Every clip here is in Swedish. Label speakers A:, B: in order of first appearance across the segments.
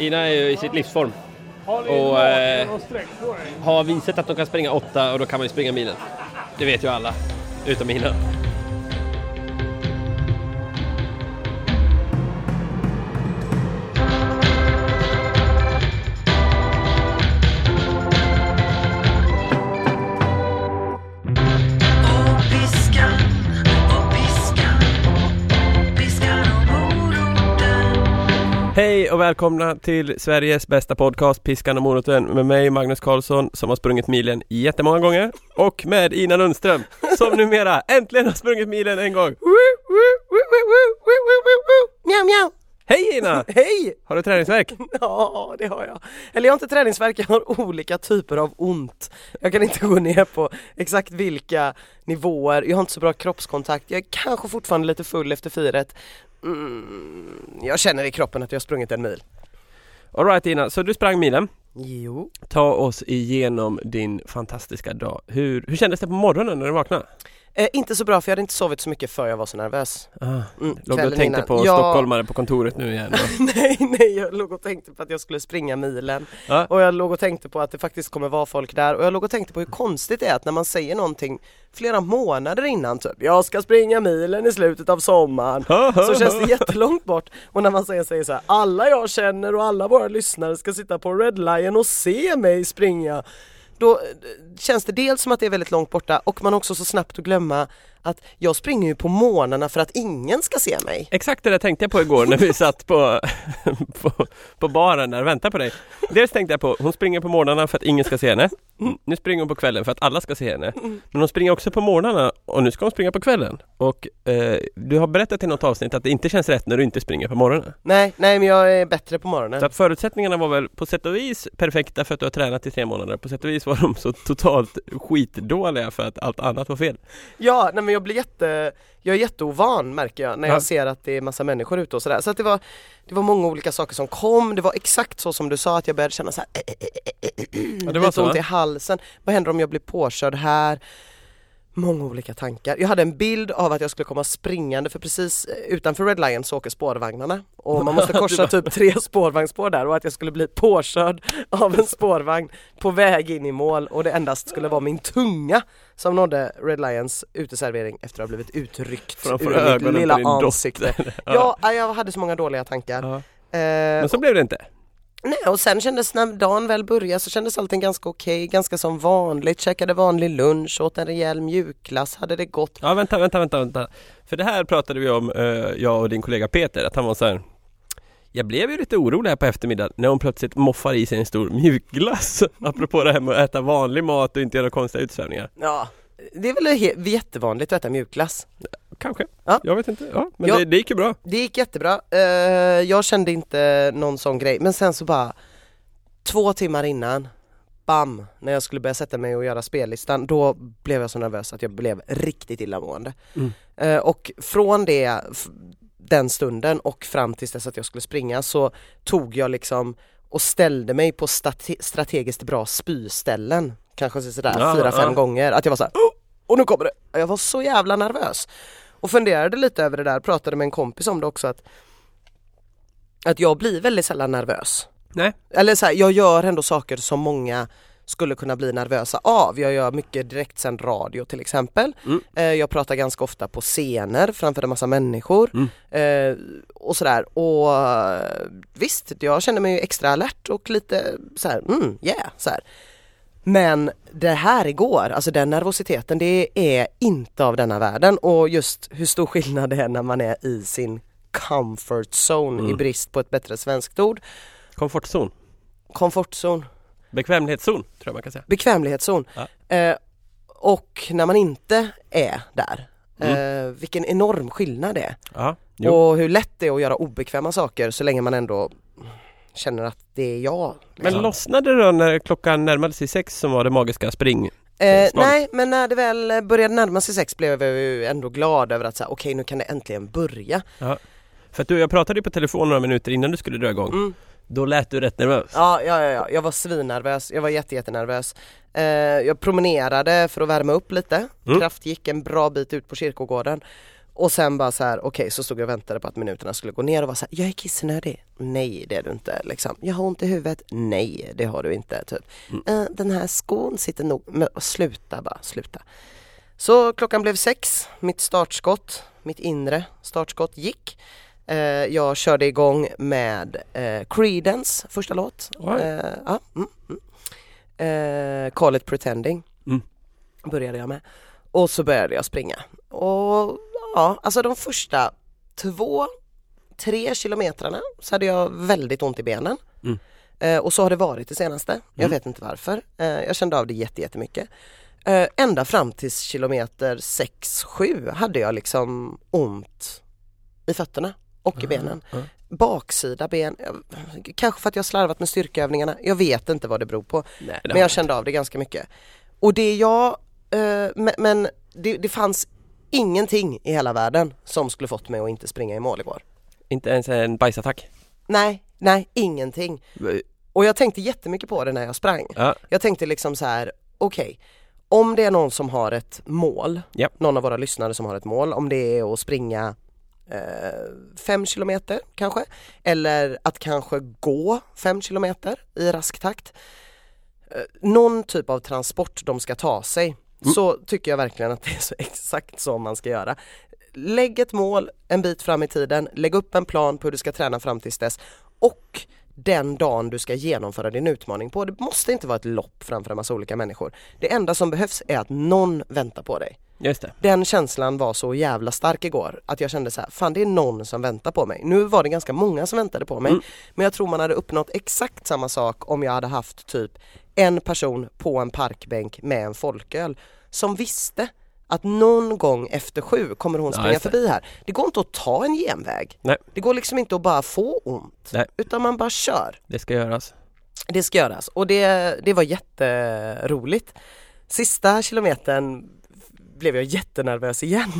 A: Ina är ju i sitt livsform Och, eh, har visat att de kan springa åtta och då kan man ju springa milen. Det vet ju alla, utom Ina. Hej och välkomna till Sveriges bästa podcast Piskan och moroten med mig Magnus Karlsson som har sprungit milen jättemånga gånger och med Ina Lundström som numera äntligen har sprungit milen en gång.
B: Mjau, mjau.
A: Hej Ina!
B: Hej!
A: Har du träningsvärk?
B: Ja, det har jag. Eller jag har inte träningsvärk, jag har olika typer av ont. Jag kan inte gå ner på exakt vilka nivåer, jag har inte så bra kroppskontakt, jag är kanske fortfarande lite full efter firet. Mm, jag känner i kroppen att jag har sprungit en mil.
A: Alright Ina, så du sprang milen.
B: Jo.
A: Ta oss igenom din fantastiska dag. Hur, hur kändes det på morgonen när du vaknade?
B: Eh, inte så bra för jag hade inte sovit så mycket för jag var så nervös.
A: Ah,
B: Mm,
A: låg du och tänkte
B: innan.
A: på
B: Ja.
A: stockholmare på kontoret nu igen?
B: nej, nej, jag låg och tänkte på att jag skulle springa milen.
A: Ja.
B: Och jag låg och tänkte på att det faktiskt kommer vara folk där och jag låg och tänkte på hur konstigt det är att när man säger någonting flera månader innan typ Jag ska springa milen i slutet av sommaren Så känns det jättelångt bort och när man säger, säger så här Alla jag känner och alla våra lyssnare ska sitta på Red Lion och se mig springa då eh, känns det dels som att det är väldigt långt borta och man också så snabbt att glömma att jag springer ju på morgnarna för att ingen ska se mig
A: Exakt det där tänkte jag på igår när vi satt på, på, på baren där och väntade på dig. Dels tänkte jag på, hon springer på morgnarna för att ingen ska se henne. Nu springer hon på kvällen för att alla ska se henne. Men hon springer också på morgnarna och nu ska hon springa på kvällen. Och eh, du har berättat i något avsnitt att det inte känns rätt när du inte springer på morgonen.
B: Nej, nej men jag är bättre på morgonen
A: Så att förutsättningarna var väl på sätt och vis perfekta för att du har tränat i tre månader. På sätt och vis var de så totalt skitdåliga för att allt annat var fel.
B: Ja, nej men jag blir jätte, jag är jätteovan märker jag när jag
A: Ja.
B: ser att det är massa människor ute och sådär. Så att det var, det var många olika saker som kom, det var exakt så som du sa att jag började känna så här,
A: Ja, det var
B: lite
A: så,
B: ont i halsen. Vad händer om jag blir påkörd här? Många olika tankar. Jag hade en bild av att jag skulle komma springande för precis eh, utanför Red Lion så åker spårvagnerna och man måste korsa typ tre spårvagnsspår där och att jag skulle bli påkörd av en spårvagn på väg in i mål och det endast skulle vara min tunga som nådde Red Lions uteservering efter att ha blivit utryckt
A: Framför
B: ur mitt lilla ansikte. Ja, jag hade så många dåliga tankar.
A: Ja.
B: Eh,
A: Men så blev det inte.
B: Nej och sen kändes när dagen väl började så kändes allting ganska okej, ganska som vanligt, käkade vanlig lunch, åt en rejäl mjukglass, hade det gott.
A: Ja vänta, vänta, vänta, vänta. För det här pratade vi om, eh, jag och din kollega Peter, att han var så här. Jag blev ju lite orolig här på eftermiddagen när hon plötsligt moffar i sig en stor mjukglass. Apropå det här med att äta vanlig mat och inte göra konstiga utsvävningar.
B: Ja, det är väl jättevanligt att äta mjukglass.
A: Kanske.
B: Ja.
A: Jag vet inte. Ja, men
B: Ja.
A: Det, det gick ju bra.
B: Det gick jättebra, Eh, jag kände inte någon sån grej men sen så bara två timmar innan Bam! När jag skulle börja sätta mig och göra spellistan då blev jag så nervös att jag blev riktigt illamående.
A: Mm.
B: Eh, och från det, den stunden och fram tills dess att jag skulle springa så tog jag liksom och ställde mig på strate- strategiskt bra spyställen Kanske sådär
A: Ja,
B: fyra, fem
A: ja.
B: gånger, att jag var såhär oh! och nu kommer det! Jag var så jävla nervös och funderade lite över det där, pratade med en kompis om det också att att jag blir väldigt sällan nervös.
A: Nej.
B: Eller så här, jag gör ändå saker som många skulle kunna bli nervösa av. Jag gör mycket direktsänd radio till exempel.
A: Mm.
B: Eh, jag pratar ganska ofta på scener framför en massa människor.
A: Mm.
B: Eh, och sådär. Och eh, visst, jag känner mig extra alert och lite så här, mm, yeah, så här. Men det här igår, alltså den nervositeten, det är inte av denna världen och just hur stor skillnad det är när man är i sin comfort zone
A: Mm.
B: i brist på ett bättre svenskt ord.
A: Komfortzon.
B: Komfortzon,
A: Bekvämlighetszon, tror jag man kan säga.
B: bekvämlighetszon.
A: Ja.
B: Eh, och när man inte är där,
A: Mm.
B: eh, vilken enorm skillnad det är.
A: Ja.
B: Och hur lätt det är att göra obekväma saker så länge man ändå känner att det är jag.
A: Men
B: liksom.
A: lossnade det då när klockan närmade sig sex som var det magiska spring?
B: Eh, nej, men när det väl började närma sig sex blev jag ju ändå glad över att säga okej nu kan det äntligen börja.
A: För att du, jag pratade ju på telefon några minuter innan du skulle dra igång.
B: Mm.
A: Då lät du rätt nervös.
B: Ja, ja, ja, ja, jag var svinnervös, jag var jätte, jättenervös. Eh, jag promenerade för att värma upp lite,
A: Mm.
B: kraft gick en bra bit ut på kyrkogården och sen bara så här, okej så stod jag och väntade på att minuterna skulle gå ner och var så här, jag är kissnödig. Nej det är du inte liksom. Jag har ont i huvudet. Nej det har du inte. Typ. "Eh, den här skon sitter nog, men sluta bara, sluta. Så klockan blev sex, mitt startskott, mitt inre startskott gick. Eh, jag körde igång med eh, Creedence första låt.
A: Oj.
B: Eh, ja, mm, mm. Call it pretending
A: Mm.
B: började jag med. Och så började jag springa. Och ja, alltså de första två, tre kilometrarna så hade jag väldigt ont i benen.
A: Mm.
B: Eh, och så har det varit det senaste. Jag
A: Mm.
B: vet inte varför. Eh, jag kände av det jätte, jättemycket. Eh, ända fram till kilometer 6-7 hade jag liksom ont i fötterna och i benen.
A: ja.
B: Baksida ben, eh, kanske för att jag slarvat med styrkeövningarna. Jag vet inte vad det beror på.
A: Nej,
B: Men jag kände av det ganska mycket. Och det jag, eh, men, men det, det fanns ingenting i hela världen som skulle fått mig att inte springa i mål igår.
A: Inte ens en bajsattack.
B: Nej, nej, ingenting. Och jag tänkte jättemycket på det när jag sprang.
A: Ja,
B: Jag tänkte liksom så här, okej, om det är någon som har ett mål,
A: Ja.
B: någon av våra lyssnare som har ett mål, om det är att springa eh, fem kilometer kanske, eller att kanske gå fem kilometer i rask takt. Eh, någon typ av transport de ska ta sig, så tycker jag verkligen att det är så exakt så man ska göra. Lägg ett mål en bit fram i tiden, lägg upp en plan på hur du ska träna fram tills dess och den dagen du ska genomföra din utmaning på. Det måste inte vara ett lopp framför en massa olika människor. Det enda som behövs är att någon väntar på dig.
A: just det.
B: Den känslan var så jävla stark igår att jag kände så här, fan det är någon som väntar på mig. Nu var det ganska många som väntade på mig,
A: Mm.
B: men jag tror man hade uppnått exakt samma sak om jag hade haft typ en person på en parkbänk med en folköl som visste att någon gång efter sju kommer hon
A: Ja,
B: springa
A: det.
B: förbi här. Det går inte att ta en genväg.
A: Nej.
B: Det går liksom inte att bara få ont,
A: Nej.
B: utan man bara kör.
A: Det ska göras.
B: Det ska göras och det, det var jätteroligt. Sista kilometern blev jag jättenervös igen.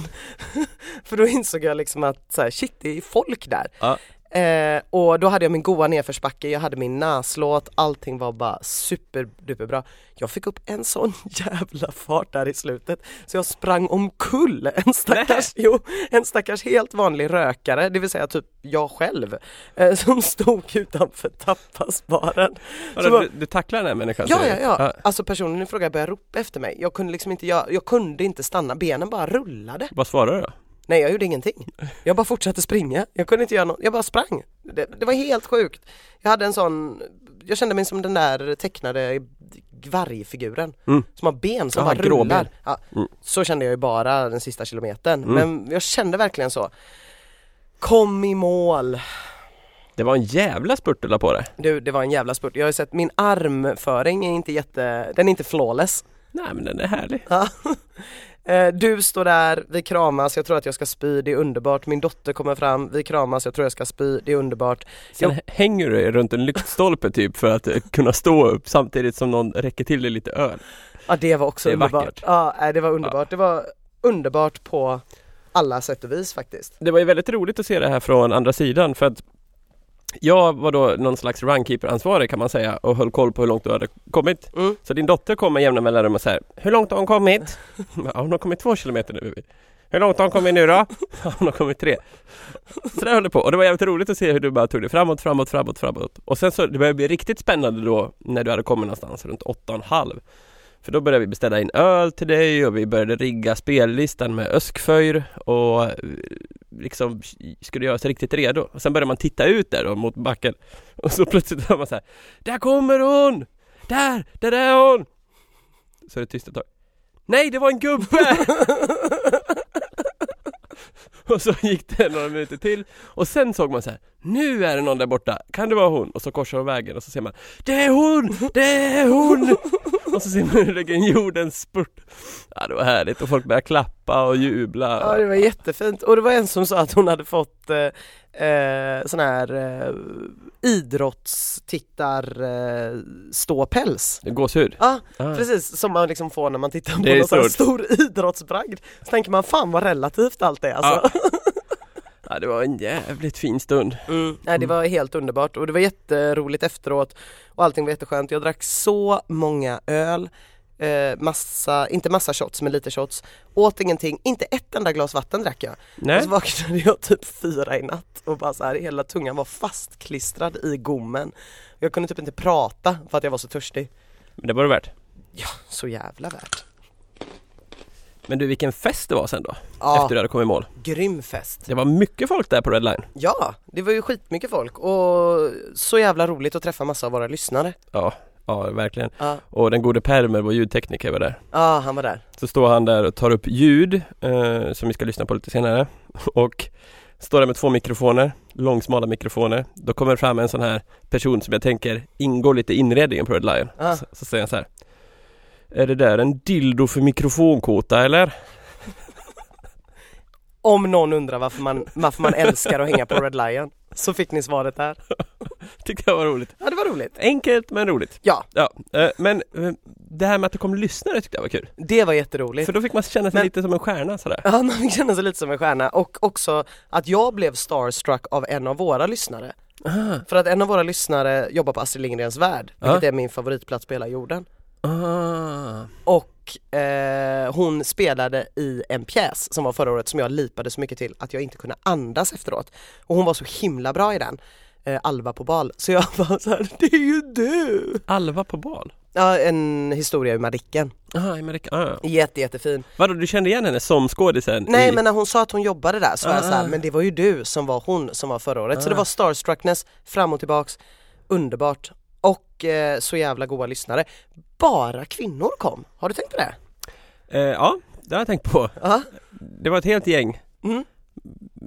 B: För då insåg jag liksom att så här, shit det är folk där.
A: Ja.
B: Eh, och då hade jag min goa nedförsbacke, jag hade min näslåt, allting var bara superduperbra. Jag fick upp en sån jävla fart där i slutet så jag sprang omkull en stackars, jo, en stackars helt vanlig rökare, det vill säga typ jag själv, eh, som stod utanför tappasbaren. Så-
A: du, du tacklar den här människan?
B: Ja, ja,
A: du?
B: ja. Alltså personen i fråga började ropa efter mig. Jag kunde liksom inte, jag, jag kunde inte stanna, benen bara rullade.
A: Vad svarar du då?
B: Nej, jag gjorde ingenting. Jag bara fortsatte springa. Jag kunde inte göra något, jag bara sprang. Det, det var helt sjukt. Jag hade en sån, jag kände mig som den där tecknade vargfiguren
A: Mm.
B: som har ben som
A: Ja,
B: bara
A: gråben.
B: rullar. Ja,
A: Mm.
B: Så kände jag ju bara den sista kilometern,
A: Mm.
B: men jag kände verkligen så. Kom i mål!
A: Det var en jävla spurt du la på det.
B: Du, det var en jävla spurt. Jag har ju sett, min armföring är inte jätte, den är inte flawless.
A: Nej men den är härlig.
B: Ja. Eh, Du står där, vi kramas, jag tror att jag ska spy, det är underbart. Min dotter kommer fram, vi kramas, jag tror jag ska spy, det är underbart.
A: Sen
B: Jag-
A: hänger du runt en lyktstolpe typ för att eh, kunna stå upp samtidigt som någon räcker till dig lite öl.
B: Ja det var också
A: Det
B: underbart.
A: vackert.
B: Ja, det var underbart. Det var underbart på alla sätt och vis faktiskt.
A: Det var ju väldigt roligt att se det här från andra sidan för att jag var då någon slags runkeeper-ansvarig kan man säga och höll koll på hur långt du hade kommit.
B: Mm.
A: Så din dotter kom med jämna mellanrum och säger Hur långt har hon kommit? ja, hon har kommit två kilometer nu. Hur långt har hon kommit nu då? Ja, hon har kommit tre. Så där höll det på och det var jävligt roligt att se hur du bara tog det framåt, framåt, framåt, framåt. Och sen så, det började bli riktigt spännande då när du hade kommit någonstans runt åtta och en halv. För då började vi beställa in öl till dig och vi började rigga spellistan med Öskföjr och eh, liksom skulle göra sig riktigt redo. Och sen började man titta ut där då mot backen och så plötsligt hör man så här Där kommer hon! Där! Där är hon! Så är det tyst ett tag. Nej, det var en gubbe! och så gick det några minuter till och sen såg man så här Nu är det någon där borta, kan det vara hon? Och så korsar hon vägen och så ser man Det är hon! Det är hon! och så ser man hur det lägger en jordens spurt Ja det var härligt och folk började klappa och jubla
B: Ja det var jättefint och det var en som sa att hon hade fått eh, eh, sån här eh, idrottstittar eh, ståpäls.
A: Gåshud
B: Ja
A: Ah.
B: precis som man liksom får när man tittar på någon sån stor idrottsbragd. Så tänker man fan vad relativt allt är alltså.
A: Ja det var en jävligt fin stund
B: Mm. Nej det var helt underbart och det var jätteroligt efteråt och allting var jätteskönt. Jag drack så många öl. Eh, massa, inte massa shots men lite shots, åt ingenting, inte ett enda glas vatten drack jag.
A: Nej,
B: Och så vaknade jag typ fyra i natt och bara så här, hela tungan var fastklistrad i gommen. Jag kunde typ inte prata för att jag var så törstig.
A: men det var det värt.
B: Ja, så jävla värt.
A: Men du vilken fest det var sen då?
B: Ja,
A: Efter du hade kommit i mål.
B: grym fest.
A: Det var mycket folk där på Red Line.
B: Ja, det var ju skitmycket folk och så jävla roligt att träffa massa av våra lyssnare.
A: Ja, ja verkligen.
B: Ja,
A: Och den gode Permer, vår ljudtekniker var där.
B: ja han var där.
A: Så står han där och tar upp ljud eh, som vi ska lyssna på lite senare och står där med två mikrofoner, långsmala mikrofoner. Då kommer fram en sån här person som jag tänker ingår lite i inredningen på Red Lion.
B: Ja.
A: Så, så säger han så här. Är det där en dildo för mikrofonkåta eller?
B: Om någon undrar varför man, varför man älskar att hänga på Red Lion så fick ni svaret där.
A: Tyckte jag var roligt.
B: Ja det var roligt.
A: Enkelt men roligt.
B: Ja,
A: Ja, eh, men eh, det här med att det kom lyssnare tyckte jag var kul.
B: det var jätteroligt.
A: För då fick man känna sig
B: Men-
A: lite som en stjärna sådär.
B: Ja, man fick känna sig lite som en stjärna och också att jag blev starstruck av en av våra lyssnare. För att en av våra lyssnare jobbar på Astrid Lindgrens Värld, vilket
A: Ja.
B: är min favoritplats på hela jorden.
A: Ah.
B: Och eh, hon spelade i en pjäs som var förra året som jag lipade så mycket till att jag inte kunde andas efteråt. Och hon var så himla bra i den, eh, Alva på bal. Så jag var så här, det är ju du!
A: Alva på bal?
B: Ja, en historia ur Madicken.
A: Aha, i Amerika. Ah.
B: Jätte, jättefin.
A: Vadå, du kände igen henne som skådisen?
B: Nej
A: i...
B: men när hon sa att hon jobbade där så var jag så här,
A: Ah.
B: men det var ju du som var hon som var förra året. Så det
A: Ah.
B: var starstruckness fram och tillbaks, underbart. Och eh, så jävla goa lyssnare. Bara kvinnor kom, har du tänkt på det?
A: Eh, ja, det har jag tänkt på.
B: Ja.
A: Det var ett helt gäng.
B: Mm.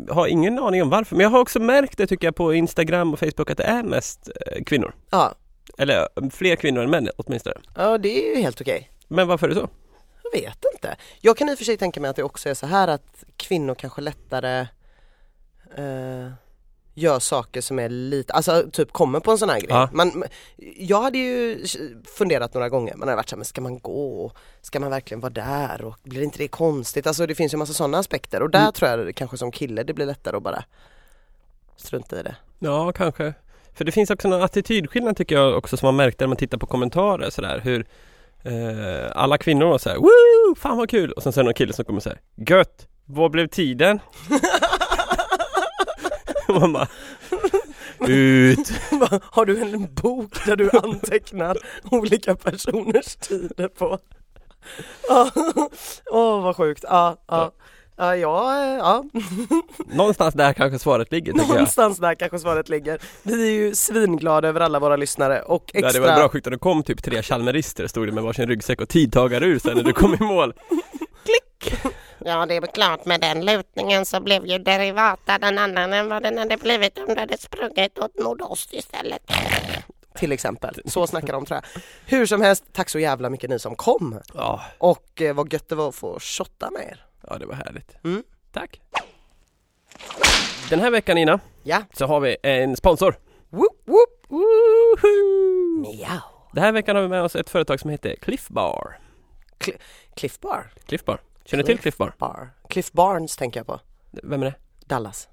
A: Har ingen aning om varför, men jag har också märkt det tycker jag på Instagram och Facebook att det är mest eh, kvinnor.
B: Ja.
A: Eller eh, fler kvinnor än män åtminstone.
B: ja, det är ju helt okej.
A: Men varför är det så?
B: Jag vet inte. Jag kan i och för sig tänka mig att det också är så här att kvinnor kanske lättare eh, gör saker som är lite, alltså typ kommer på en sån här grej.
A: Ja.
B: Man, jag hade ju funderat några gånger, man har varit så här, men ska man gå? Ska man verkligen vara där? Och blir inte det konstigt? Alltså det finns ju en massa sådana aspekter och där
A: Mm.
B: tror jag kanske som kille det blir lättare att bara strunta i det.
A: Ja, kanske. För det finns också någon attitydskillnad tycker jag också som man märkte när man tittar på kommentarer sådär hur eh, alla kvinnor var såhär Woo! Fan vad kul! Och sen så är det någon kille som kommer såhär Gött! Vad blev tiden? Man bara Ut!
B: har du en bok där du antecknar olika personers tider på? Åh vad sjukt, ja, ja. Ja, ja.
A: Någonstans där kanske svaret ligger tycker jag.
B: någonstans där kanske svaret ligger. Vi är ju svinglada över alla våra lyssnare och
A: Det
B: extra
A: varit bra sjukt om det kom typ tre chalmerister stod det med varsin ryggsäck och tidtagarur sen när du kom i mål.
C: Ja, det är klart med den lutningen så blev ju derivaten en annan än vad den hade blivit om du hade sprungit åt nordost istället.
B: till exempel. Så snackar de tror jag. Hur som helst, tack så jävla mycket ni som kom
A: Ja,
B: och eh, vad gött det var att få shotta med er.
A: ja det var härligt.
B: Mm.
A: Tack! Den här veckan Ina,
B: Ja,
A: så har vi en sponsor. Woohoo!
B: Miau.
A: Den här veckan har vi med oss ett företag som heter Cliff Bar.
B: Cliff Bar.
A: Cliff Bar. Känner du till Cliff Bar?
B: Bar. Cliff Barnes tänker jag på.
A: Vem är det?
B: Dallas.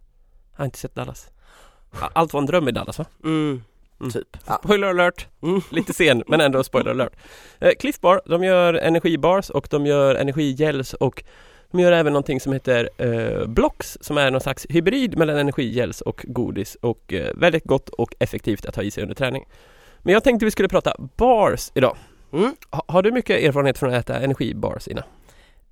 A: Jag har inte sett Dallas. Allt var en dröm i Dallas va?
B: Mm,
A: Mm.
B: typ. Ja.
A: Spoiler alert!
B: Mm.
A: Lite sen men ändå spoiler alert. Eh, Cliff Bar, de gör energibars och de gör energigels och de gör även någonting som heter eh, Blocks som är någon slags hybrid mellan energigels och godis och eh, väldigt gott och effektivt att ha i sig under träning. Men jag tänkte vi skulle prata bars idag.
B: Mm.
A: Ha, har du mycket erfarenhet från att äta energibars Ina?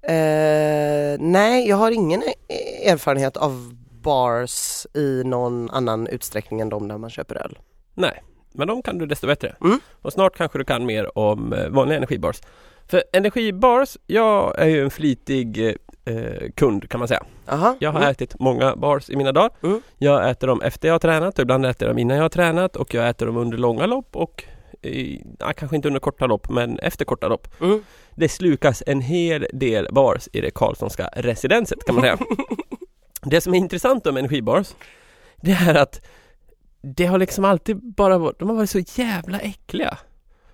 B: Eh, nej, jag har ingen e- erfarenhet av bars i någon annan utsträckning än de där man köper öl.
A: Nej, men de kan du desto bättre.
B: Mm.
A: Och snart kanske du kan mer om eh, vanliga energibars. För energibars, jag är ju en flitig eh, kund kan man säga.
B: Aha.
A: Jag har
B: mm.
A: ätit många bars i mina dagar.
B: Mm.
A: Jag äter dem efter jag har tränat och ibland äter jag dem innan jag har tränat och jag äter dem under långa lopp och i, ja, kanske inte under korta lopp men efter korta lopp.
B: Mm.
A: Det slukas en hel del bars i det Karlssonska residenset kan man säga. det som är intressant om energibars det är att det har liksom alltid bara varit, de har varit så jävla äckliga.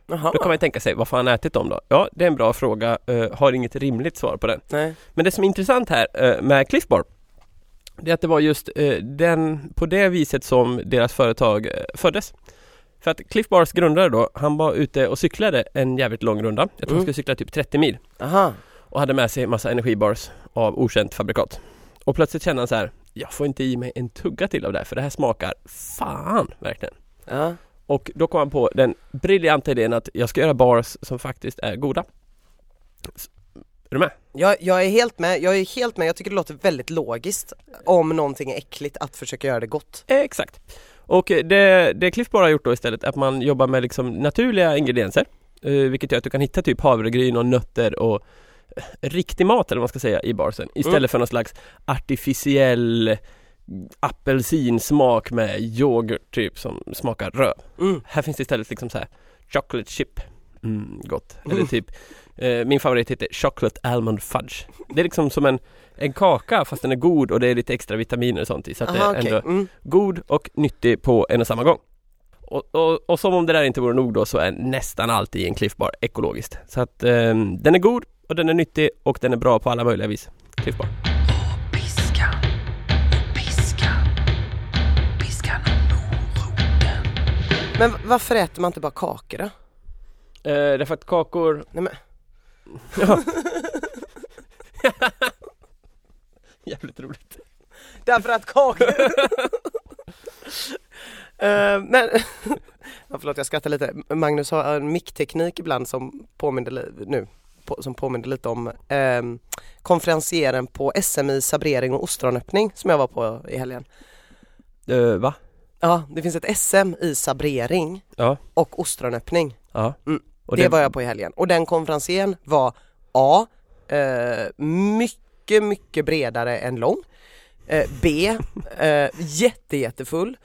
B: Jaha.
A: Då kan man tänka sig, vad får han ätit dem då? Ja, det är en bra fråga, uh, har inget rimligt svar på den.
B: Nej.
A: Men det som är intressant här eh, med Cliff Bar det är att det var just eh, den, på det viset som deras företag föddes. För att Cliff Bars grundare då, han var ute och cyklade en jävligt lång runda. Jag tror
B: Mm.
A: han skulle cykla typ 30 mil.
B: Aha.
A: Och hade med sig massa energibars av okänt fabrikat. Och plötsligt kände han så här, jag får inte i mig en tugga till av det här för det här smakar fan verkligen.
B: Ja.
A: Och då kom han på den briljanta idén att jag ska göra bars som faktiskt är goda. Är du med?
B: Jag, jag är helt med, jag är helt med, jag tycker det låter väldigt logiskt om någonting är äckligt att försöka göra det gott.
A: Eh, Exakt. Och eh, det, det Cliff Bar har gjort då istället är att man jobbar med liksom naturliga ingredienser. Eh, vilket gör att du kan hitta typ havregryn och nötter och eh, riktig mat eller vad man ska säga i barsen istället
B: Mm.
A: för någon slags artificiell apelsinsmak med yoghurt typ som smakar röv.
B: Mm.
A: Här finns det istället liksom så här chocolate chip. Mm, gott. Eller
B: Mm.
A: typ eh, min favorit heter chocolate almond fudge. Det är liksom som en, en kaka fast den är god och det är lite extra vitaminer och sånt i så att
B: Aha,
A: det är
B: okej.
A: ändå
B: Mm.
A: god och nyttig på en och samma gång. Och, och, och som om det där inte vore nog då så är nästan alltid i en Cliff Bar ekologiskt. Så att eh, den är god och den är nyttig och den är bra på alla möjliga vis. Cliff Bar.
B: Men varför äter man inte bara kakor då?
A: Eh, därför att kakor...
B: Nej men,
A: Ja. Jävligt roligt.
B: därför att kakor... Eh, men, ja, förlåt jag skrattar lite. Magnus har en mickteknik ibland som påminner nu, på, som påminner lite om um, konferencieren på SM i sabrering och ostronöppning som jag var på i helgen.
A: Eh, va?
B: Ja, det finns ett SM i sabrering
A: Ja.
B: och ostronöppning.
A: Ja.
B: Mm.
A: Och
B: det, var jag på i helgen och den konferencieren var A. Eh, mycket, mycket bredare än lång. Eh, B. Eh, jätte, jättefull.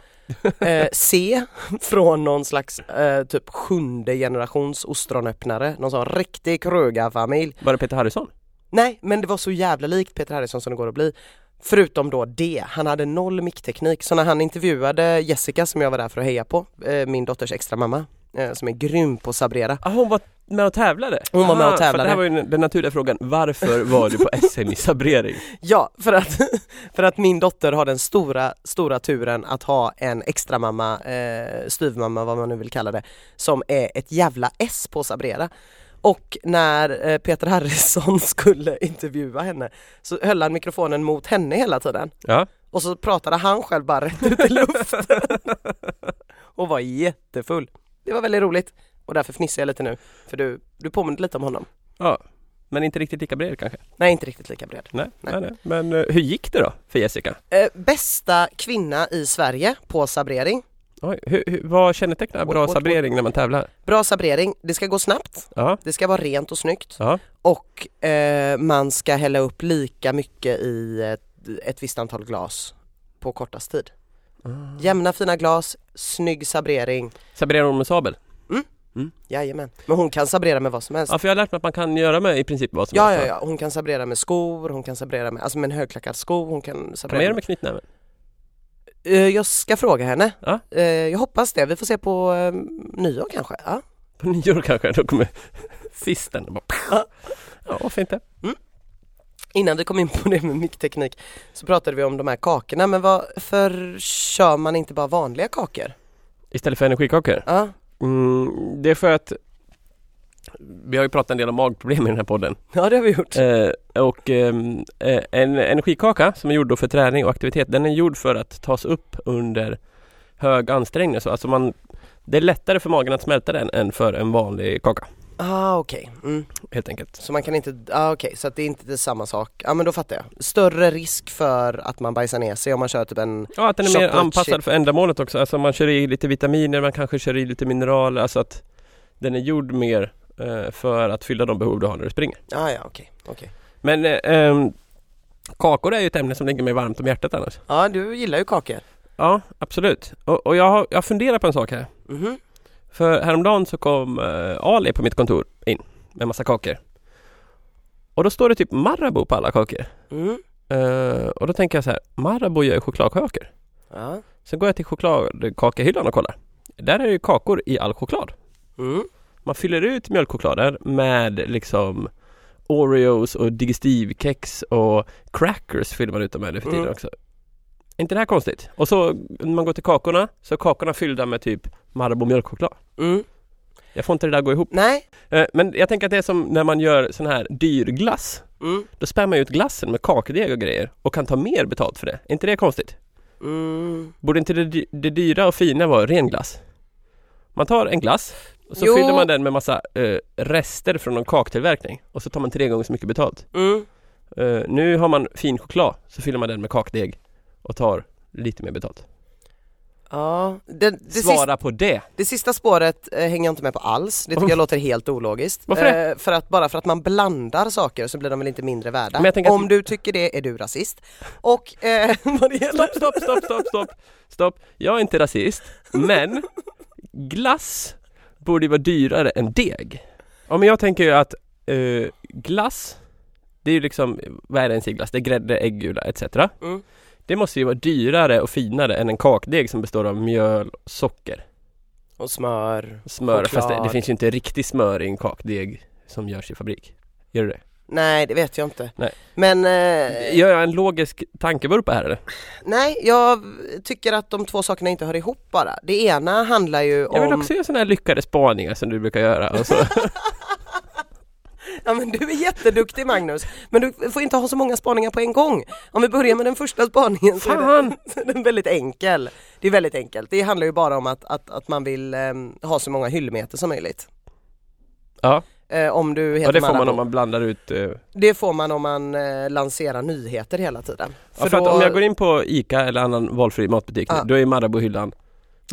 B: Eh, C. Från någon slags eh, typ sjunde generations ostronöppnare. Någon sån riktig krögarfamilj.
A: Var det Peter Harrison?
B: Nej, men det var så jävla likt Peter Harrison som det går att bli. Förutom då det, han hade noll mickteknik. Så när han intervjuade Jessica som jag var där för att heja på, eh, min dotters extra mamma som är grym på att sabrera.
A: Ah, hon var med och tävlade?
B: Hon var med och
A: För
B: tävlade.
A: det här var ju den naturliga frågan, varför var du på SM i sabrering?
B: Ja, för att, för att min dotter har den stora, stora turen att ha en extra mamma, eh, styvmamma vad man nu vill kalla det, som är ett jävla S på sabrera. Och när eh, Peter Harrison skulle intervjua henne så höll han mikrofonen mot henne hela tiden.
A: Ja,
B: Och så pratade han själv bara rätt ut i luften. och var jättefull. Det var väldigt roligt. Och därför fnissar jag lite nu. För du, du påminner lite om honom.
A: ja. Men inte riktigt lika bred kanske?
B: Nej, inte riktigt lika bred.
A: Nej,
B: Nej.
A: nej. Men eh, hur gick det då för Jessica?
B: Eh, bästa kvinna i Sverige på sabrering.
A: Oj, hur, hur, vad kännetecknar bra
B: What-
A: sabrering när man tävlar?
B: Bra sabrering, det ska gå snabbt,
A: Ja,
B: det ska vara rent och snyggt
A: ja,
B: och eh, man ska hälla upp lika mycket i ett, ett visst antal glas på kortast tid. Jämna fina glas, snygg sabrering,
A: sabrerar hon med sabel?
B: jajamän. Men hon kan sabrera med vad som helst.
A: Ja, för jag har lärt mig att man kan göra med i princip vad som
B: Ja,
A: helst.
B: ja, ja, hon kan sabrera med skor, hon kan sabrera med, alltså med en högklackad sko, hon kan
A: Kan man
B: sabrera
A: göra med knytnäven?
B: Eh, Jag ska fråga henne.
A: Ja.
B: Eh, jag hoppas det, vi får se på eh, nyår kanske. Ja.
A: På nyår kanske, då kommer fisten bara... Ja, varför inte?
B: Innan vi kom in på det med mickteknik så pratade vi om de här kakorna, men varför kör man inte bara vanliga kakor?
A: Istället för energikakor?
B: Ja,
A: Mm, det är för att vi har ju pratat en del om magproblem i den här podden.
B: ja det har vi gjort.
A: Eh, och ehm, eh, en energikaka som är gjord för träning och aktivitet, den är gjord för att tas upp under hög ansträngning. Så alltså man, det är lättare för magen att smälta den än för en vanlig kaka.
B: Ah okej, mm.
A: Helt enkelt.
B: så man kan inte, ah, okej så att det är inte det är samma sak. Ja men då fattar jag. Större risk för att man bajsar ner sig om man kör typ en,
A: Ja, att den är mer anpassad
B: chip.
A: för ändamålet också. Alltså man kör i lite vitaminer, man kanske kör i lite mineraler. Alltså att den är gjord mer eh, för att fylla de behov du har när du springer.
B: ah, ja okej, okej.
A: Men eh, ehm, kakor är ju ett ämne som ligger mig varmt om hjärtat annars.
B: Ja du gillar ju kakor.
A: Ja, absolut. Och, och jag, har, jag funderar på en sak här.
B: Mhm.
A: För häromdagen så kom eh, Ali på mitt kontor in med massa kakor. Och då står det typ Marabou på alla kakor.
B: Mm.
A: Eh, och då tänker jag så här, Marabou gör ju chokladkakor.
B: Ja.
A: Sen går jag till chokladkakehyllan och kollar. Där är det ju kakor i all choklad.
B: Mm.
A: Man fyller ut mjölkchoklader med liksom Oreos och digestivkex och crackers fyller man ut dem med nu för tiden
B: Mm.
A: också. Är inte det här konstigt? Och så när man går till kakorna så är kakorna fyllda med typ Marabou mjölkchoklad.
B: Mm.
A: Jag får inte det där att gå ihop.
B: Nej.
A: Eh, Men jag tänker att det är som när man gör sån här dyr glass.
B: Mm.
A: Då spär man ut glassen med kakdeg och grejer och kan ta mer betalt för det. Är inte det konstigt?
B: Mm.
A: Borde inte det, det dyra och fina vara ren glass? Man tar en glass och så
B: Jo.
A: fyller man den med massa eh, rester från någon kaktillverkning och så tar man tre gånger så mycket betalt.
B: Mm.
A: Eh, nu har man fin choklad så fyller man den med kakdeg och tar lite mer betalt.
B: Ja, det, det,
A: Svara
B: sista,
A: på det!
B: det sista spåret eh, hänger jag inte med på alls. Det tycker jag låter helt ologiskt.
A: Varför det?
B: Eh, för att bara för att man blandar saker så blir de väl inte mindre värda.
A: Tänker att-
B: Om du tycker det är du rasist. Och eh, vad det gäller...
A: Stopp, stopp, stopp, stopp, stopp, stopp! Jag är inte rasist, men glass borde ju vara dyrare än deg. Ja men jag tänker ju att eh, glass, det är ju liksom, vad är det ens i glass? Det är grädde, äggula etc.
B: Mm.
A: Det måste ju vara dyrare och finare än en kakdeg som består av mjöl, socker,
B: Och smör.
A: smör. Fast det, det
B: Choklad.
A: finns ju inte riktig smör i en kakdeg som görs i fabrik. Gör det det?
B: Nej, det vet jag inte.
A: Nej.
B: Men eh,
A: Gör jag en logisk tankevurpa här eller?
B: nej, jag tycker att de två sakerna inte hör ihop bara. Det ena handlar ju
A: Jag vill
B: om...
A: också göra sådana här lyckade spaningar som du brukar göra.
B: Ja men du är jätteduktig Magnus, men du får inte ha så många spaningar på en gång. Om vi börjar med den första spaningen så är, det, så är den väldigt enkel. Det är väldigt enkelt. Det handlar ju bara om att, att, att man vill ehm, ha så många hyllmeter som möjligt.
A: Ja,
B: Eh, om du heter
A: och det får man om man blandar ut eh,
B: Det får man om man eh, lanserar nyheter hela tiden.
A: Ja, för att om jag går in på ICA eller annan valfri matbutik
B: Ja.
A: då är Marabou-hyllan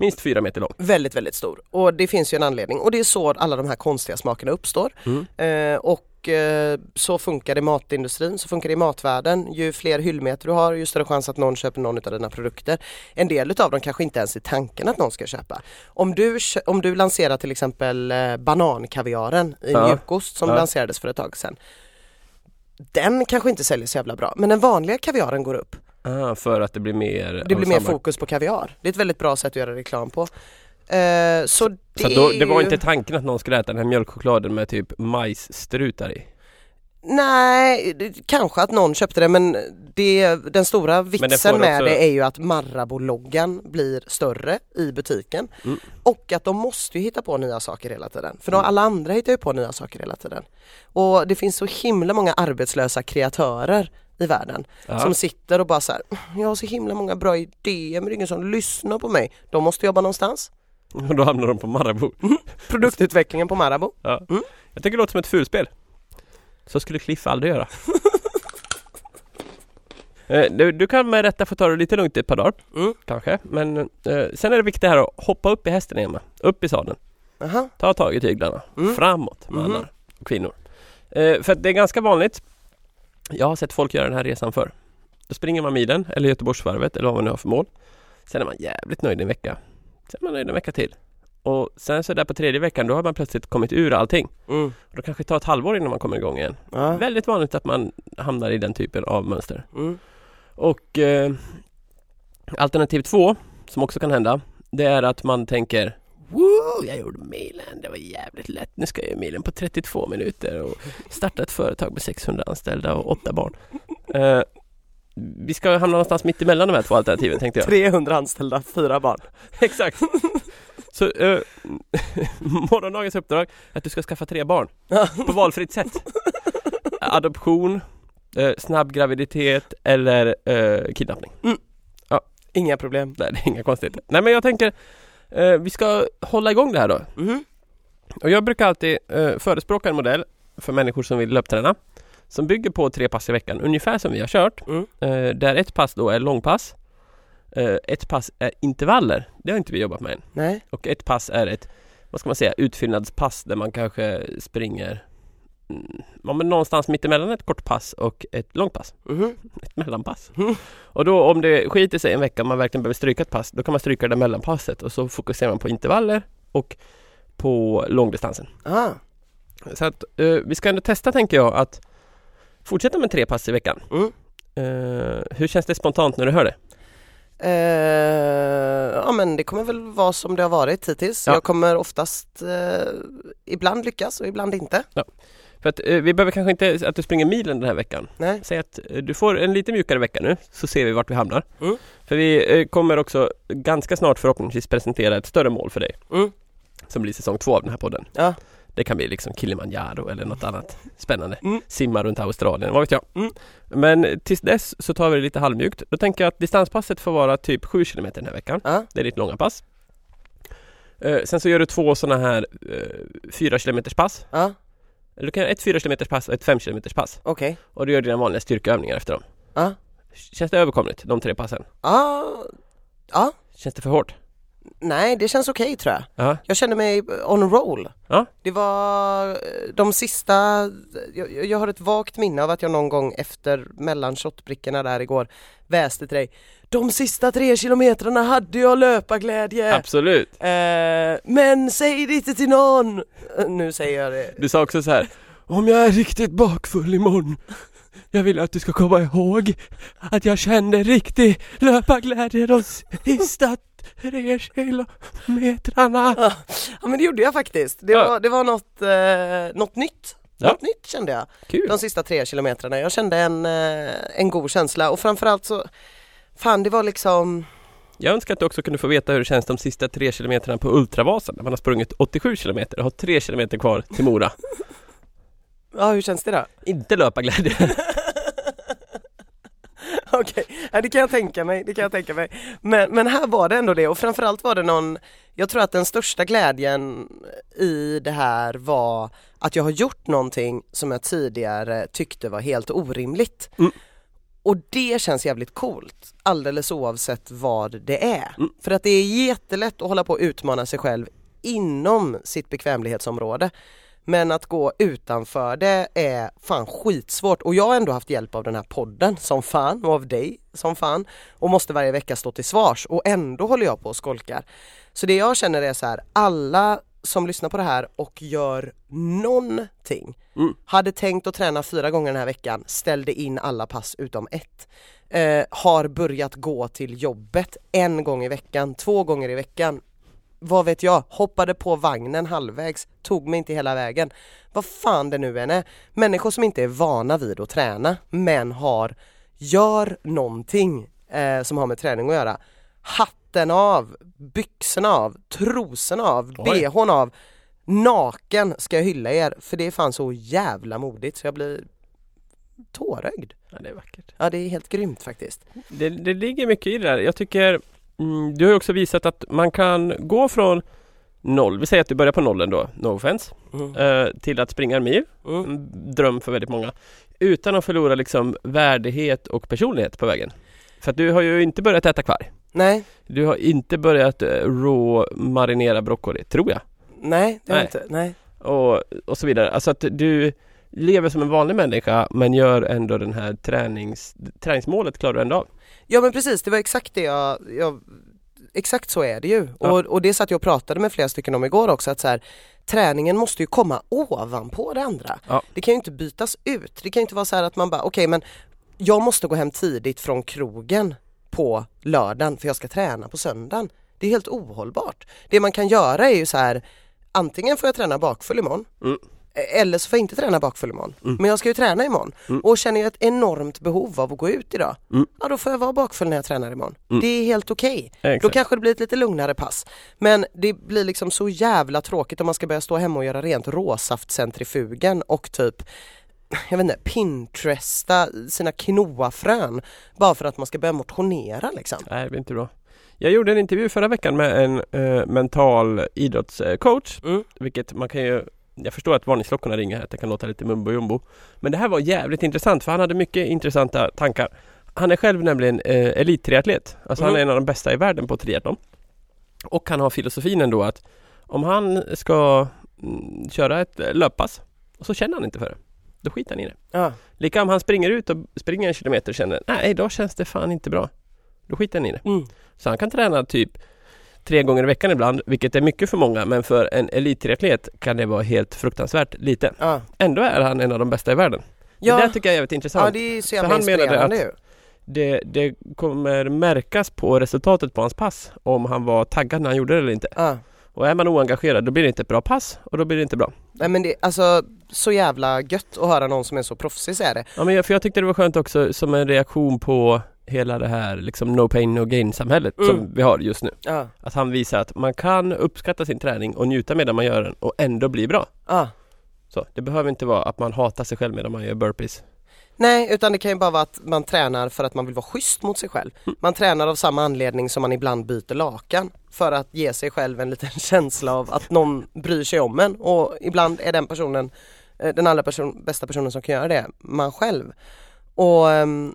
A: minst fyra meter lång.
B: Väldigt, väldigt stor. Och det finns ju en anledning och det är så alla de här konstiga smakerna uppstår.
A: Mm.
B: Eh, och eh, så funkar det i matindustrin, så funkar det i matvärlden. Ju fler hyllmeter du har, ju större chans att någon köper någon av dina produkter. En del utav dem kanske inte ens är tanken att någon ska köpa. Om du, om du lanserar till exempel eh, banankaviaren i
A: Ja.
B: mjukost som
A: Ja.
B: lanserades för ett tag sedan. Den kanske inte säljer så jävla bra, men den vanliga kaviaren går upp.
A: Ah, för att det blir mer
B: Det blir mer
A: samma-
B: fokus på kaviar. Det är ett väldigt bra sätt att göra reklam på. Eh, så det,
A: Så då, det var
B: ju-
A: inte tanken att någon skulle äta den här mjölkchokladen med typ majsstrutar i?
B: Nej, det, kanske att någon köpte det men det, den stora
A: det
B: vitsen
A: får
B: med
A: också-
B: det är ju att Marabou-loggan blir större i butiken
A: Mm.
B: och att de måste ju hitta på nya saker hela tiden. För de, alla andra hittar ju på nya saker hela tiden. Och det finns så himla många arbetslösa kreatörer i världen
A: Ja.
B: som sitter och bara så här, jag har så himla många bra idéer men det är ingen som lyssnar på mig. De måste jobba någonstans.
A: Och då hamnar de på Marabou.
B: Produktutvecklingen på Marabou.
A: Ja.
B: Mm.
A: Jag tycker det låter som ett fulspel. Så skulle Cliff aldrig göra. Eh, du, du kan med rätta få ta det lite lugnt i ett par dagar,
B: Mm.
A: kanske. Men eh, sen är det viktigt här att hoppa upp i hästen igen, upp i sadeln.
B: Aha.
A: Ta tag i tyglarna.
B: Mm.
A: Framåt mannar och kvinnor. Eh, för det är ganska vanligt. Jag har sett folk göra den här resan för. Då springer man milen eller Göteborgsvarvet eller vad man nu har för mål. Sen är man jävligt nöjd en vecka. Sen är man nöjd en vecka till. Och sen så där på tredje veckan då har man plötsligt kommit ur allting.
B: Mm.
A: Och då kanske det tar ett halvår innan man kommer igång igen.
B: Ja.
A: Väldigt vanligt att man hamnar i den typen av mönster.
B: Mm.
A: Och eh, alternativ två, som också kan hända, det är att man tänker Wow, jag gjorde milen, det var jävligt lätt. Nu ska jag göra milen på 32 minuter och starta ett företag med 600 anställda och åtta barn. Eh, vi ska hamna någonstans mitt emellan de här två alternativen tänkte jag.
B: 300 anställda, fyra barn.
A: Exakt. Så eh, morgondagens uppdrag är att du ska skaffa tre barn på valfritt sätt. Adoption, eh, snabb graviditet eller eh, kidnappning.
B: Inga problem.
A: Nej, det är inga konstigheter. Nej men jag tänker eh, vi ska hålla igång det här då.
B: Mhm.
A: Och jag brukar alltid eh, förespråka en modell för människor som vill löpträna som bygger på tre pass i veckan, ungefär som vi har kört.
B: Mm.
A: Eh, där ett pass då är långpass. Eh, ett pass är intervaller. Det har inte vi jobbat med än.
B: Nej.
A: Och ett pass är ett, vad ska man säga, utfyllnadspass där man kanske springer mm, ja, men någonstans mittemellan ett kort pass och ett långpass.
B: Mhm.
A: Ett mellanpass.
B: Mm.
A: Och då om det skiter sig en vecka och man verkligen behöver stryka ett pass, då kan man stryka det mellanpasset och så fokuserar man på intervaller och på långdistansen.
B: Ah.
A: Så att eh, vi ska ändå testa tänker jag att fortsätta med tre pass i veckan.
B: Mm.
A: Eh, hur känns det spontant när du hör det?
B: Eh, ja men det kommer väl vara som det har varit hittills.
A: Ja.
B: Jag kommer oftast eh, ibland lyckas och ibland inte.
A: För att eh, vi behöver kanske inte att du springer milen den här veckan.
B: Nej.
A: Säg att eh, du får en lite mjukare vecka nu så ser vi vart vi hamnar.
B: Mm.
A: För vi eh, kommer också ganska snart förhoppningsvis presentera ett större mål för dig.
B: Mm.
A: Som blir säsong två av den här podden.
B: Ja.
A: Det kan bli liksom Kilimanjaro eller något annat spännande.
B: Mm.
A: Simma runt Australien, vad vet jag.
B: Mm.
A: Men tills dess så tar vi det lite halvmjukt. Då tänker jag att distanspasset får vara typ 7 km den här veckan.
B: Ja.
A: Det är ditt långa pass. Eh, sen så gör du två sådana här eh, 4 km pass.
B: Ja.
A: Du kan göra ett 4 km pass och ett 5 km pass.
B: Okej.
A: Och du gör dina vanliga styrkeövningar efter dem.
B: Ja.
A: Känns det överkomligt, de tre passen?
B: Ja. Ja.
A: Känns det för hårt?
B: Nej, det känns okej tror jag.
A: Ja.
B: Jag kände mig on roll.
A: Ja.
B: Det var eh, de sista, jag, jag har ett vagt minne av att jag någon gång efter mellan shotbrickorna där igår väste till dig De sista tre kilometrarna hade jag löparglädje!
A: Absolut!
B: Eh, men säg det inte till någon! Eh, Nu säger jag det.
A: Du sa också så här. Om jag är riktigt bakfull imorgon Jag vill att du ska komma ihåg att jag kände riktig löparglädje de sista tre kilometrarna.
B: Ja men det gjorde jag faktiskt. Det var, det var något, eh, något nytt.
A: Ja.
B: Något nytt kände jag.
A: Kul!
B: de sista tre kilometrarna. Jag kände en, eh, en god känsla och framförallt så Fan det var liksom
A: Jag önskar att du också kunde få veta hur det känns de sista tre kilometrarna på Ultravasan när man har sprungit 87 kilometer och har tre kilometer kvar till Mora.
B: Ja hur känns det då?
A: Inte löparglädje.
B: Okej, ja, det kan jag tänka mig, det kan jag tänka mig. Men, men här var det ändå det och framförallt var det någon Jag tror att den största glädjen i det här var att jag har gjort någonting som jag tidigare tyckte var helt orimligt.
A: Mm.
B: Och det känns jävligt coolt alldeles oavsett vad det är.
A: Mm.
B: För att det är jättelätt att hålla på och utmana sig själv inom sitt bekvämlighetsområde. Men att gå utanför det är fan skitsvårt och jag har ändå haft hjälp av den här podden som fan och av dig som fan och måste varje vecka stå till svars och ändå håller jag på och skolkar. Så det jag känner är så här, alla som lyssnar på det här och gör någonting
A: Mm.
B: hade tänkt att träna fyra gånger den här veckan, ställde in alla pass utom ett. Eh, har börjat gå till jobbet en gång i veckan, två gånger i veckan. Vad vet jag, hoppade på vagnen halvvägs, tog mig inte hela vägen. Vad fan det nu än är. Människor som inte är vana vid att träna men har, gör någonting eh, som har med träning att göra. Hatten av, byxorna av, trosorna av,
A: Oj.
B: bhn av. Naken ska jag hylla er för det är fan så jävla modigt så jag blir tårögd.
A: Ja, det är vackert.
B: Ja det är helt grymt faktiskt.
A: Det, det ligger mycket i det där. Jag tycker mm, Du har ju också visat att man kan gå från noll, vi säger att du börjar på nollen då, no offense,
B: Mm.
A: eh, till att springa en mil.
B: Mm.
A: Dröm för väldigt många. Utan att förlora liksom värdighet och personlighet på vägen. För att du har ju inte börjat äta kvarg.
B: Nej,
A: Du har inte börjat eh, rå marinera broccoli, tror jag.
B: nej det har jag inte, nej.
A: Och, och så vidare. Alltså att du lever som en vanlig människa men gör ändå den här tränings, träningsmålet klarar du ändå av.
B: Ja men precis, det var exakt det jag, jag Exakt så är det ju
A: Ja.
B: och, och det satt jag och pratade med flera stycken om igår också att så här, Träningen måste ju komma ovanpå det andra.
A: Ja.
B: Det kan ju inte bytas ut. Det kan ju inte vara så här att man bara okej men jag måste gå hem tidigt från krogen på lördagen för jag ska träna på söndagen. Det är helt ohållbart. Det man kan göra är ju så här antingen får jag träna bakfull imorgon
A: Mm.
B: Eller så får jag inte träna bakfull imorgon.
A: Mm.
B: Men jag ska ju träna imorgon
A: Mm.
B: och känner jag ett enormt behov av att gå ut idag,
A: Mm.
B: ja då får jag vara bakfull när jag tränar imorgon.
A: Mm.
B: Det är helt okej. Då
A: Exakt.
B: kanske det blir ett lite lugnare pass. Men det blir liksom så jävla tråkigt om man ska börja stå hemma och göra rent råsaftcentrifugen och typ jag vet inte, pinteresta sina quinoafrön bara för att man ska börja motionera liksom.
A: Nej, det blir inte bra. Jag gjorde en intervju förra veckan med en eh, mental idrottscoach.
B: Mm.
A: Vilket man kan ju Jag förstår att varningsklockorna ringer att det kan låta lite mumbo jumbo. Men det här var jävligt intressant för han hade mycket intressanta tankar. Han är själv nämligen eh, elittriatlet. Alltså han är
B: Mm.
A: en av de bästa i världen på triathlon. Och han har filosofin ändå att om han ska mm, köra ett eh, löppass och så känner han inte för det. Då skiter han i det.
B: Ja.
A: Lika om han springer ut och springer en kilometer och känner nej idag känns det fan inte bra. Då skiter han i det.
B: Mm.
A: Så han kan träna typ tre gånger i veckan ibland, vilket är mycket för många. Men för en elittriatlet kan det vara helt fruktansvärt lite.
B: Ja.
A: Ändå är han en av de bästa i världen. Det där
B: Ja.
A: tycker jag är jävligt intressant.
B: ja, det är så
A: För
B: jävla
A: han menade
B: inspirerande
A: att-
B: ju.
A: det, det kommer märkas på resultatet på hans pass om han var taggad när han gjorde det eller inte.
B: Ja.
A: Och är man oengagerad då blir det inte ett bra pass och då blir det inte bra.
B: nej men det, alltså så jävla gött att höra någon som är så proffsig är det.
A: Ja men jag, för jag tyckte det var skönt också som en reaktion på hela det här liksom no pain no gain samhället
B: Mm.
A: som vi har just nu.
B: Ja,
A: Att han visar att man kan uppskatta sin träning och njuta medan man gör den och ändå bli bra.
B: ja.
A: Så det behöver inte vara att man hatar sig själv medan man gör burpees.
B: Nej, utan det kan ju bara vara att man tränar för att man vill vara schysst mot sig själv. Man tränar av samma anledning som man ibland byter lakan för att ge sig själv en liten känsla av att någon bryr sig om en och ibland är den personen eh, den allra person, bästa personen som kan göra det, man själv. Och ehm,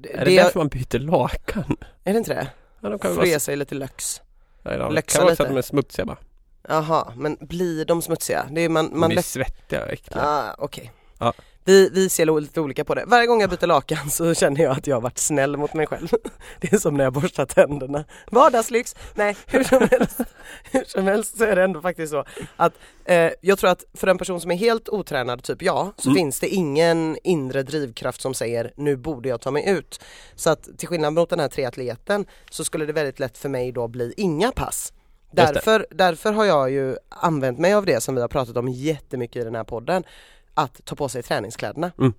B: det,
A: Är det därför man byter lakan?
B: är det inte det?
A: Ja, de kan
B: att
A: vara,
B: sig lite löx.
A: nej, de
B: läxa
A: kan vara så att de är smutsiga bara.
B: Jaha, men blir de smutsiga? Det är man,
A: Man de är
B: lätt...
A: svettiga och äckliga.
B: Ah, okej.
A: Ja.
B: Vi, vi ser lite olika på det. Varje gång jag byter lakan så känner jag att jag har varit snäll mot mig själv. Det är som när jag borstar tänderna. Vardagslyx! Nej, hur som helst, hur som helst så är det ändå faktiskt så att eh, jag tror att för en person som är helt otränad, typ jag, så
A: Mm.
B: finns det ingen inre drivkraft som säger nu borde jag ta mig ut. Så att till skillnad mot den här triatleten så skulle det väldigt lätt för mig då bli inga pass. Därför, därför har jag ju använt mig av det som vi har pratat om jättemycket i den här podden att ta på sig träningskläderna.
A: Mm.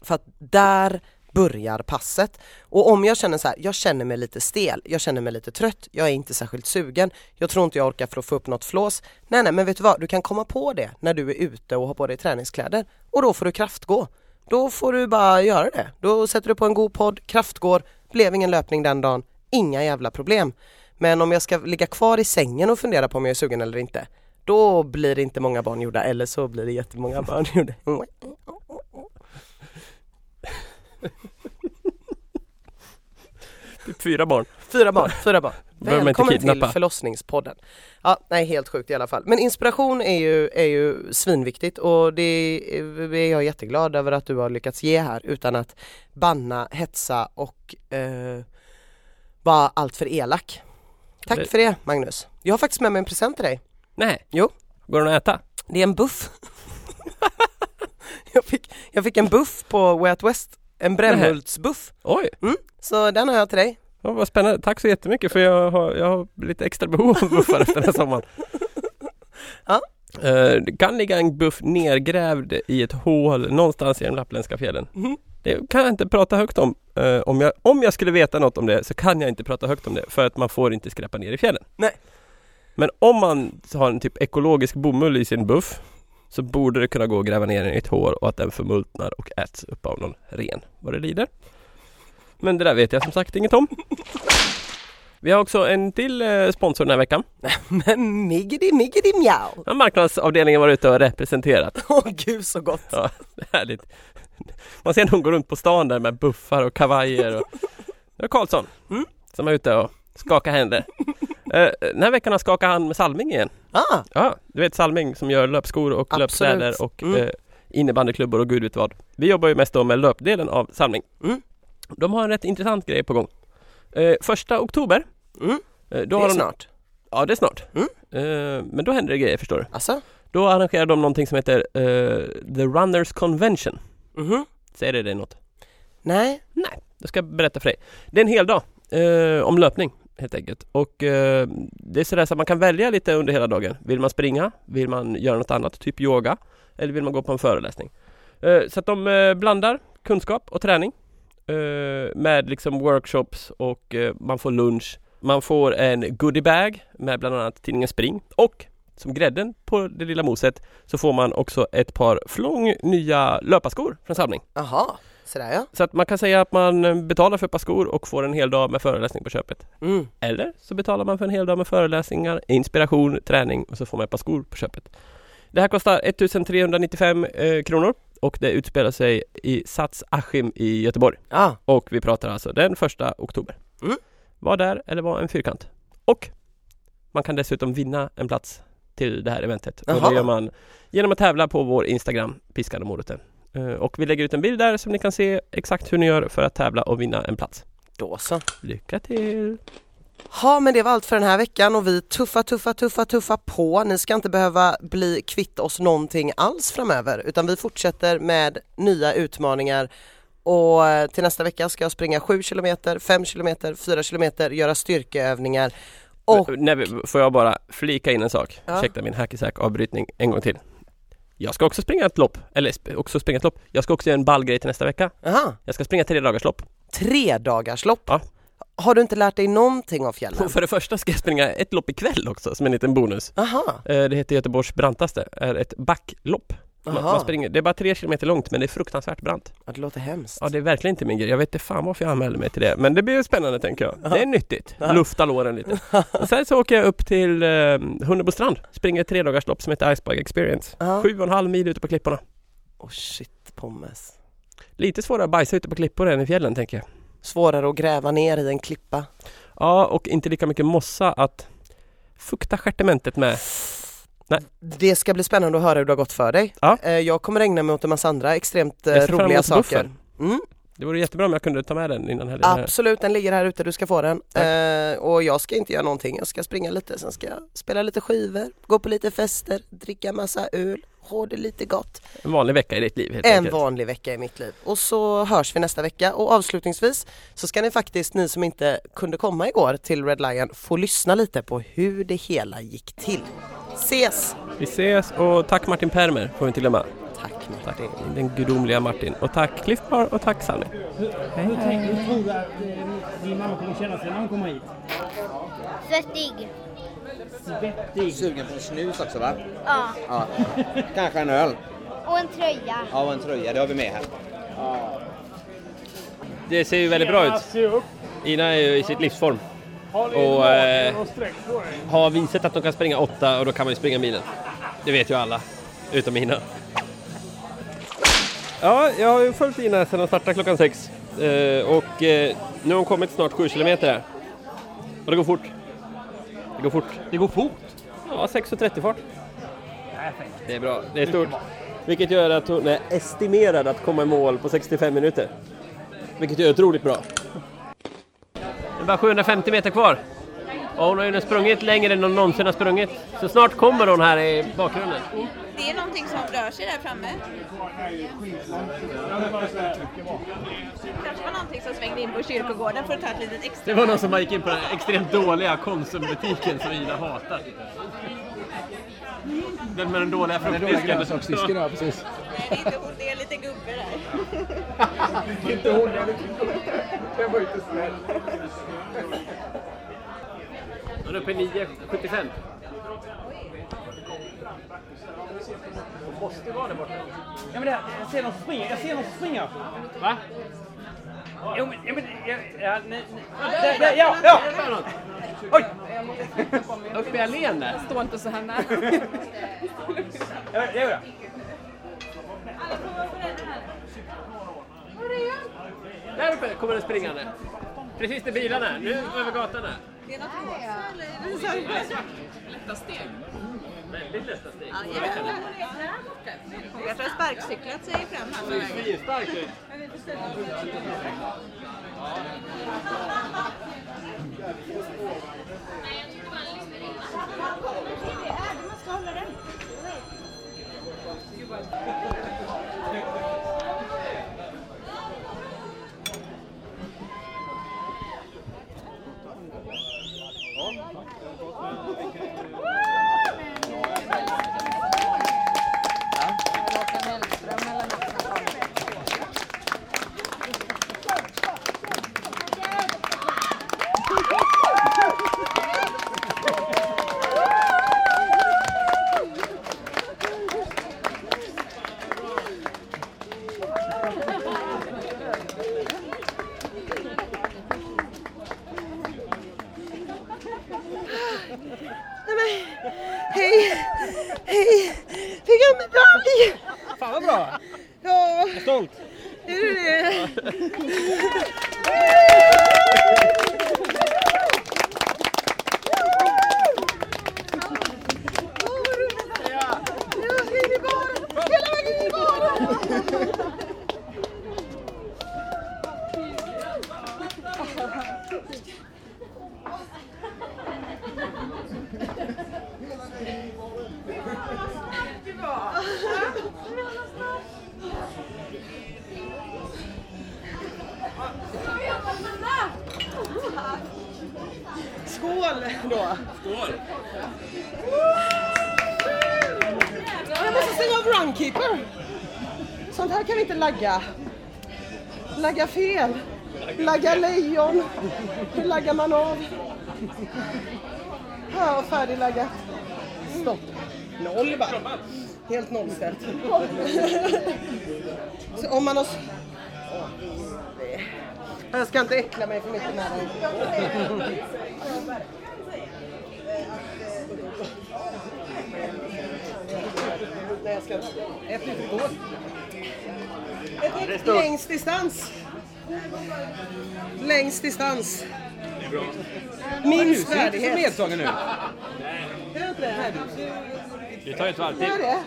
B: För att där börjar passet. Och om jag känner så här, jag känner mig lite stel, jag känner mig lite trött, jag är inte särskilt sugen, jag tror inte jag orkar för att få upp något flås. Nej nej men vet du vad, du kan komma på det när du är ute och har på dig träningskläder och då får du kraftgå. Då får du bara göra det. Då sätter du på en god podd, kraftgår, blev ingen löpning den dagen, inga jävla problem. Men om jag ska ligga kvar i sängen och fundera på om jag är sugen eller inte, då blir det inte många barn gjorda eller så blir det jättemånga barn gjorda.
A: Typ fyra barn.
B: Fyra barn, fyra barn. Välkommen till förlossningspodden. Ja, nej helt sjukt i alla fall. Men inspiration är ju, är ju svinviktigt och det är jag jätteglad över att du har lyckats ge här utan att banna, hetsa och eh, vara allt för elak. Tack för det Magnus. Jag har faktiskt med mig en present till dig.
A: Nej.
B: Jo.
A: Går den att äta?
B: Det är en buff. jag, fick, jag fick en buff på Way Out West. En Brännhultsbuff.
A: Oj,
B: Så den har jag till dig.
A: ja, vad spännande. Tack så jättemycket för jag har, jag har lite extra behov av buffar efter den här sommaren.
B: Ja.
A: Eh, Det kan ligga en buff nergrävd i ett hål någonstans i de lappländska fjällen.
B: Mhm.
A: Det kan jag inte prata högt om. Eh, Om jag, om jag skulle veta något om det så kan jag inte prata högt om det för att man får inte skräpa ner i fjällen.
B: Nej.
A: Men om man har en typ ekologisk bomull i sin buff så borde det kunna gå att gräva ner den i ett hål och att den förmultnar och äts upp av någon ren vad det lider. Men det där vet jag som sagt inget om. Vi har också en till eh, sponsor den här veckan.
B: Miggidi miggidi mjau.
A: Ja, Marknadsavdelningen var ute och representerat.
B: Åh gud så gott.
A: Ja, härligt. Man ser någon gå runt på stan där med buffar och kavajer. Och... Det är Karlsson
B: Mm.
A: som är ute och skakar händer. Eh, den här veckan har skakat han med Salming igen.
B: Ah,
A: Ja, du vet Salming som gör löpskor och
B: Absolut.
A: löpkläder och
B: Mm.
A: eh, innebandyklubbor och gud vet vad. Vi jobbar ju mest då med löpdelen av Salming.
B: Mm.
A: De har en rätt intressant grej på gång. Eh, första oktober.
B: Mm.
A: eh, då
B: det
A: har
B: är
A: de,
B: snart.
A: Ja, det är snart.
B: Mm.
A: Eh, men då händer det grejer förstår du.
B: Alltså?
A: Då arrangerar de någonting som heter eh, The Runners Convention.
B: Mhm.
A: Säger det dig något?
B: Nej.
A: Nej, jag ska berätta för dig. Det är en hel dag eh, om löpning helt enkelt. Och eh, det är sådär så att man kan välja lite under hela dagen. Vill man springa? Vill man göra något annat? Typ yoga? Eller vill man gå på en föreläsning? Eh, så att de eh, blandar kunskap och träning eh, med liksom workshops och eh, man får lunch. Man får en goodiebag med bland annat tidningen Spring och som grädden på det lilla moset så får man också ett par flång nya löparskor från Samling.
B: Aha sådär ja.
A: Så att man kan säga att man eh, betalar för ett par skor och får en hel dag med föreläsning på köpet.
B: Mm.
A: Eller så betalar man för en hel dag med föreläsningar, inspiration, träning och så får man ett par skor på köpet. Det här kostar 1395 eh, kronor och det utspelar sig i Sats Askim i Göteborg.
B: Ja.
A: Och vi pratar alltså den första oktober.
B: Mm.
A: Var där eller var en fyrkant. Och man kan dessutom vinna en plats till det här eventet. Och
B: Jaha.
A: det gör man genom att tävla på vår Instagram, Piskan och moroten. Eh, Och vi lägger ut en bild där som ni kan se exakt hur ni gör för att tävla och vinna en plats.
B: Då så.
A: Lycka till!
B: Ja men det var allt för den här veckan och vi tuffar, tuffar, tuffar, tuffar på. Ni ska inte behöva bli kvitt oss någonting alls framöver utan vi fortsätter med nya utmaningar och eh, till nästa vecka ska jag springa 7 km, 5 km, 4 km, göra styrkeövningar och
A: Nej, får jag bara flika in en sak?
B: Ja.
A: Ursäkta min hackisack avbrytning en gång till. Jag ska också springa ett lopp, eller sp- också springa ett lopp. Jag ska också göra en ball grej till nästa vecka.
B: Aha,
A: Jag ska springa tre dagars lopp.
B: tre dagars lopp.
A: Ja.
B: Har du inte lärt dig någonting av fjällen?
A: För det första ska jag springa ett lopp ikväll också som en liten bonus.
B: Aha,
A: Eh, Det heter Göteborgs brantaste, är ett backlopp. Man,
B: Aha.
A: man springer, det är bara tre kilometer långt men det är fruktansvärt brant.
B: ja, det låter hemskt.
A: Ja det är verkligen inte min grej. Jag vet inte fan varför jag anmälde mig till det. Men det blir ju spännande tänker jag. Det är nyttigt. Lufta låren lite. Sen så åker jag upp till eh, Hunnebostrand. Springer ett tredagarslopp som heter Icebike Experience.
B: Ja.
A: Sju och en halv mil ute på klipporna.
B: Oh shit, pommes.
A: Lite svårare att bajsa ute på klippor än i fjällen tänker jag.
B: Svårare att gräva ner i en klippa.
A: Ja och inte lika mycket mossa att fukta stjärtementet med.
B: Det ska bli spännande att höra hur det har gått för dig.
A: Ja.
B: Eh, Jag kommer ägna mig åt en massa andra extremt eh, roliga saker. Mm,
A: Det vore jättebra om jag kunde ta med den innan helgen.
B: absolut, den ligger här ute, du ska få den. Eh, och jag ska inte göra någonting, jag ska springa lite, sen ska jag spela lite skivor, gå på lite fester, dricka massa öl, ha det lite gott.
A: En vanlig vecka i ditt liv helt
B: En
A: enkelt.
B: vanlig vecka i mitt liv. Och så hörs vi nästa vecka och avslutningsvis så ska ni faktiskt, ni som inte kunde komma igår till Red Lion, få lyssna lite på hur det hela gick till. Ses!
A: Vi ses och tack Martin Permer får vi inte glömma.
B: Tack
A: Tack
B: Martin.
A: den gudomliga Martin. Och tack Cliff Bar och tack Sally.
D: Hur tror du att eh, din mamma kommer känna sig när hon kommer hit?
E: Svettig.
D: Svettig.
F: Sugen på en snus också va?
E: Ja.
F: Ja. Kanske en öl.
E: Och en tröja.
F: Ja, och en tröja. Det har vi med här.
A: Det ser ju väldigt bra ut. Ina är ju i sitt livsform. Och, eh? Har visat att de kan springa åtta och då kan man ju springa milen. Det vet ju alla. Utom Ina. Ja, jag har ju följt Ina sedan hon startade klockan sex. Eh, och eh, nu har hon kommit snart sju kilometer här. Och det går fort. Det går fort.
D: Det går fort.
A: Ja, 6.30 fart. Det är bra. Det är stort. Vilket gör att hon är estimerad att komma i mål på 65 minuter. Vilket är otroligt bra. Det är bara 750 meter kvar. Och hon har ju nu sprungit längre än hon någonsin har sprungit. Så snart kommer hon här i bakgrunden.
G: Det är någonting som rör sig där framme. kanske var någonting som svängde in på kyrkogården för att ta ett litet extra.
A: Det var någon som gick in på den extremt dåliga Konsumbutiken som Ida hatar. Den med den dåliga fruktdisken.
D: ja precis.
G: Nej, det är inte hon, det är lite gubbe där.
D: Inte hon, jag Jag var inte snäll.
A: Hon är uppe i 9,75. Hon måste vara där borta.
D: Ja, men det, jag ser någon springa. Jag ser någon springa.
A: Va?
D: Jo, men, jo, men, ja, ja, nej, nej. Där, ja, ja! Oj!
A: Uppe i allén där.
H: Stå inte så här nära.
D: Ja, det gör jag.
A: Där uppe kommer den springande. Precis där bilarna är. Nu över gatan här.
G: Det är något rosa eller? Är det så?
H: Lätta steg.
A: Väldigt lätta steg.
G: Ja, jävlar. Hon kanske har sparkcyklat sig fram här på vägen.
A: Svinstark ut.
B: Lagga lejon. Hur laggar man av? Ja, färdiglaggat. Stopp. Noll bara. Helt nollställt. Så om man har... Jag ska inte äckla mig för mycket med. Nej, jag ska inte. Ett litet båt. Ett längst distans. Längst distans. Minst värdighet.
F: Medtagen nu.
B: Är det inte det?
A: Vi tar ett varv
B: det?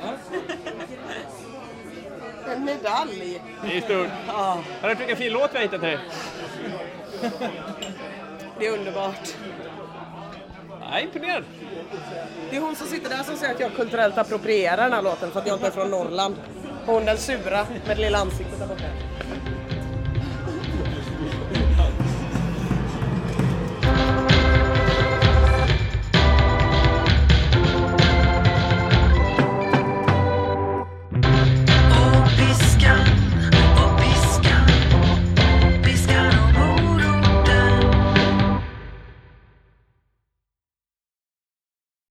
B: En medalj.
A: Det är stort. Har du hört vilken fin låt vi har hittat här?
B: Det är underbart.
A: Jag är imponerad.
B: Det är hon som sitter där som säger att jag kulturellt approprierar den här låten för att jag inte är från Norrland. Hon den sura med det lilla ansiktet där borta.